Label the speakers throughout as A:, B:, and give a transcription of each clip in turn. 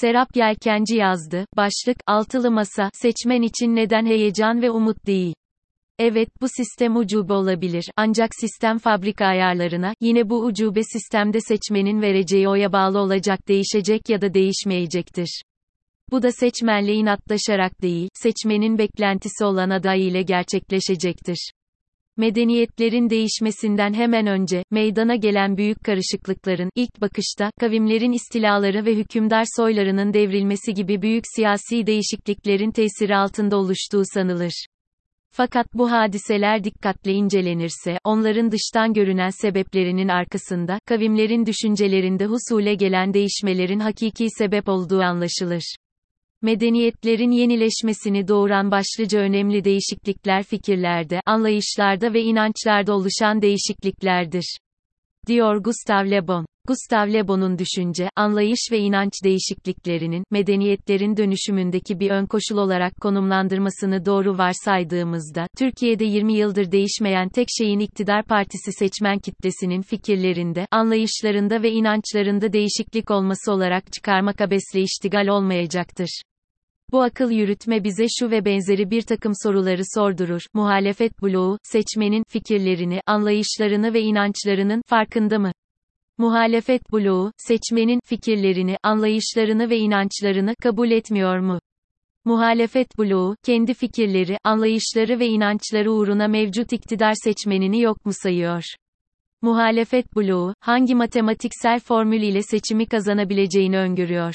A: Serap Yelkenci yazdı. Başlık, altılı masa, seçmen için neden heyecan ve umut değil? Evet, bu sistem ucube olabilir, ancak sistem fabrika ayarlarına, yine bu ucube sistemde seçmenin vereceği oya bağlı olacak değişecek ya da değişmeyecektir. Bu da seçmenle inatlaşarak değil, seçmenin beklentisi olan aday ile gerçekleşecektir. Medeniyetlerin değişmesinden hemen önce, meydana gelen büyük karışıklıkların, ilk bakışta, kavimlerin istilaları ve hükümdar soylarının devrilmesi gibi büyük siyasi değişikliklerin tesiri altında oluştuğu sanılır. Fakat bu hadiseler dikkatle incelenirse, onların dıştan görünen sebeplerinin arkasında, kavimlerin düşüncelerinde husule gelen değişmelerin hakiki sebep olduğu anlaşılır. Medeniyetlerin yenileşmesini doğuran başlıca önemli değişiklikler fikirlerde, anlayışlarda ve inançlarda oluşan değişikliklerdir. Diyor Gustav Le Bon. Gustav Le Bon'un düşünce, anlayış ve inanç değişikliklerinin, medeniyetlerin dönüşümündeki bir ön koşul olarak konumlandırmasını doğru varsaydığımızda, Türkiye'de 20 yıldır değişmeyen tek şeyin iktidar partisi seçmen kitlesinin fikirlerinde, anlayışlarında ve inançlarında değişiklik olması olarak çıkarmak abesle iştigal olmayacaktır. Bu akıl yürütme bize şu ve benzeri bir takım soruları sordurur. Muhalefet bloğu, seçmenin fikirlerini, anlayışlarını ve inançlarının farkında mı? Muhalefet bloğu, seçmenin fikirlerini, anlayışlarını ve inançlarını kabul etmiyor mu? Muhalefet bloğu, kendi fikirleri, anlayışları ve inançları uğruna mevcut iktidar seçmenini yok mu sayıyor? Muhalefet bloğu, hangi matematiksel formül ile seçimi kazanabileceğini öngörüyor?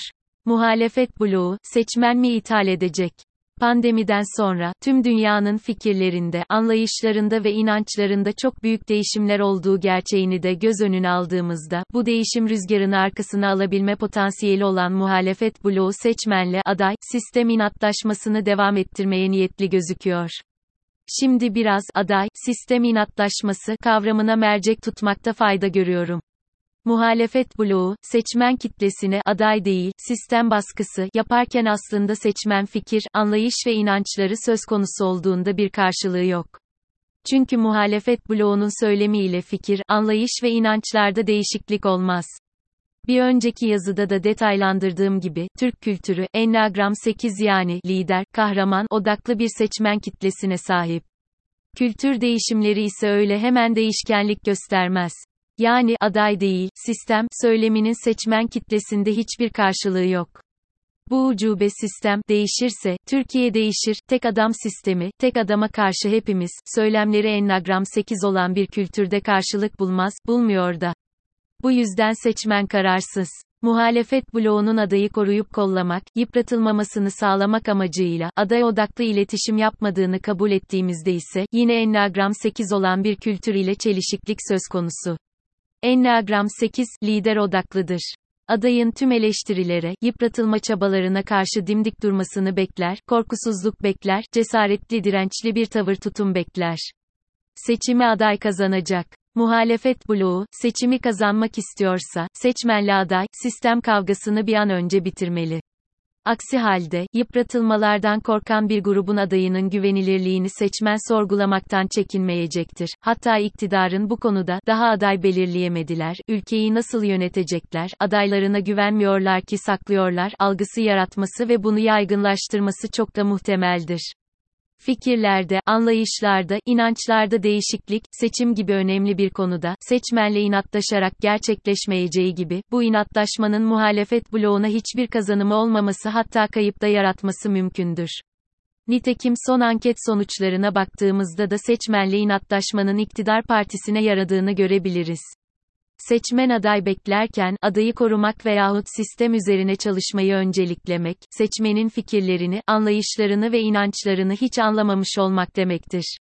A: Muhalefet bloğu, seçmen mi ithal edecek? Pandemiden sonra, tüm dünyanın fikirlerinde, anlayışlarında ve inançlarında çok büyük değişimler olduğu gerçeğini de göz önüne aldığımızda, bu değişim rüzgarını arkasına alabilme potansiyeli olan muhalefet bloğu seçmenle aday, sistem inatlaşmasını devam ettirmeye niyetli gözüküyor. Şimdi biraz, aday, sistem inatlaşması kavramına mercek tutmakta fayda görüyorum. Muhalefet bloğu, seçmen kitlesine aday değil, sistem baskısı yaparken aslında seçmen fikir, anlayış ve inançları söz konusu olduğunda bir karşılığı yok. Çünkü muhalefet bloğunun söylemiyle fikir, anlayış ve inançlarda değişiklik olmaz. Bir önceki yazıda da detaylandırdığım gibi, Türk kültürü, Enneagram 8 yani, lider, kahraman, odaklı bir seçmen kitlesine sahip. Kültür değişimleri ise öyle hemen değişkenlik göstermez. Yani aday değil, sistem söyleminin seçmen kitlesinde hiçbir karşılığı yok. Bu ucube sistem değişirse Türkiye değişir. Tek adam sistemi, tek adama karşı hepimiz söylemleri ennagram 8 olan bir kültürde karşılık bulmaz, bulmuyor da. Bu yüzden seçmen kararsız. Muhalefet bloğunun adayı koruyup kollamak, yıpratılmamasını sağlamak amacıyla aday odaklı iletişim yapmadığını kabul ettiğimizde ise yine ennagram 8 olan bir kültür ile çelişiklik söz konusu. Enneagram 8, lider odaklıdır. Adayın tüm eleştirilere, yıpratılma çabalarına karşı dimdik durmasını bekler, korkusuzluk bekler, cesaretli dirençli bir tavır tutum bekler. Seçimi aday kazanacak. Muhalefet bloğu, seçimi kazanmak istiyorsa, seçmenli aday, sistem kavgasını bir an önce bitirmeli. Aksi halde, yıpratılmalardan korkan bir grubun adayının güvenilirliğini seçmen sorgulamaktan çekinmeyecektir. Hatta iktidarın bu konuda, daha aday belirleyemediler, ülkeyi nasıl yönetecekler, adaylarına güvenmiyorlar ki saklıyorlar, algısı yaratması ve bunu yaygınlaştırması çok da muhtemeldir. Fikirlerde, anlayışlarda, inançlarda değişiklik, seçim gibi önemli bir konuda, seçmenle inatlaşarak gerçekleşmeyeceği gibi, bu inatlaşmanın muhalefet bloğuna hiçbir kazanımı olmaması hatta kayıp da yaratması mümkündür. Nitekim son anket sonuçlarına baktığımızda da seçmenle inatlaşmanın iktidar partisine yaradığını görebiliriz. Seçmen aday beklerken, adayı korumak veyahut sistem üzerine çalışmayı önceliklemek, seçmenin fikirlerini, anlayışlarını ve inançlarını hiç anlamamış olmak demektir.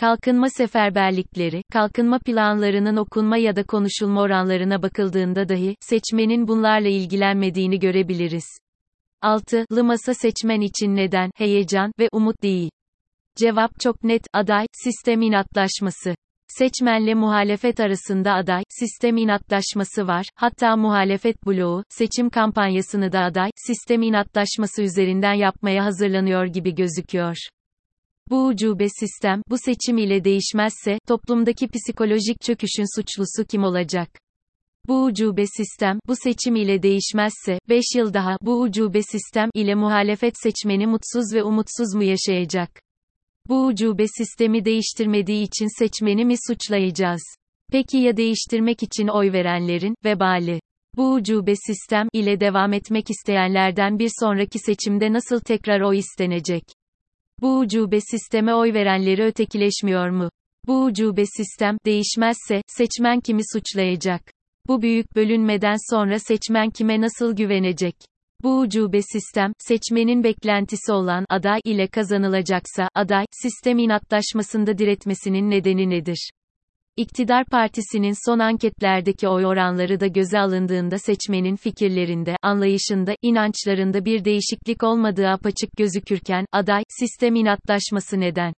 A: Kalkınma seferberlikleri, kalkınma planlarının okunma ya da konuşulma oranlarına bakıldığında dahi, seçmenin bunlarla ilgilenmediğini görebiliriz. 6. Masa seçmen için neden, heyecan ve umut değil. Cevap çok net, aday, sistem inatlaşması. Seçmenle muhalefet arasında aday, sistem inatlaşması var, hatta muhalefet bloğu, seçim kampanyasını da aday, sistem inatlaşması üzerinden yapmaya hazırlanıyor gibi gözüküyor. Bu ucube sistem, bu seçim ile değişmezse, toplumdaki psikolojik çöküşün suçlusu kim olacak? Bu ucube sistem, bu seçim ile değişmezse, 5 yıl daha, bu ucube sistem ile muhalefet seçmeni mutsuz ve umutsuz mu yaşayacak? Bu ucube sistemi değiştirmediği için seçmeni mi suçlayacağız? Peki ya değiştirmek için oy verenlerin, vebali? Bu ucube sistem ile devam etmek isteyenlerden bir sonraki seçimde nasıl tekrar oy istenecek? Bu ucube sisteme oy verenleri ötekileşmiyor mu? Bu ucube sistem değişmezse seçmen kimi suçlayacak? Bu büyük bölünmeden sonra seçmen kime nasıl güvenecek? Bu ucube sistem, seçmenin beklentisi olan aday ile kazanılacaksa, aday, sistem inatlaşmasında diretmesinin nedeni nedir? İktidar partisinin son anketlerdeki oy oranları da göze alındığında seçmenin fikirlerinde, anlayışında, inançlarında bir değişiklik olmadığı apaçık gözükürken, aday, sistem inatlaşması neden?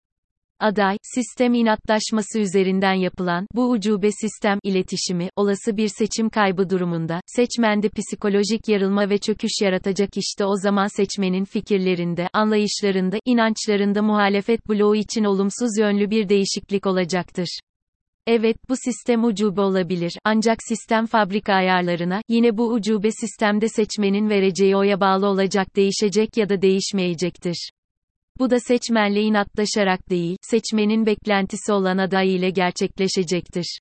A: Aday, sistem inatlaşması üzerinden yapılan, bu ucube sistem, iletişimi, olası bir seçim kaybı durumunda, seçmende psikolojik yarılma ve çöküş yaratacak işte o zaman seçmenin fikirlerinde, anlayışlarında, inançlarında muhalefet bloğu için olumsuz yönlü bir değişiklik olacaktır. Evet, bu sistem ucube olabilir, ancak sistem fabrika ayarlarına, yine bu ucube sistemde seçmenin vereceği oya bağlı olacak değişecek ya da değişmeyecektir. Bu da seçmenle inatlaşarak değil, seçmenin beklentisi olan aday ile gerçekleşecektir.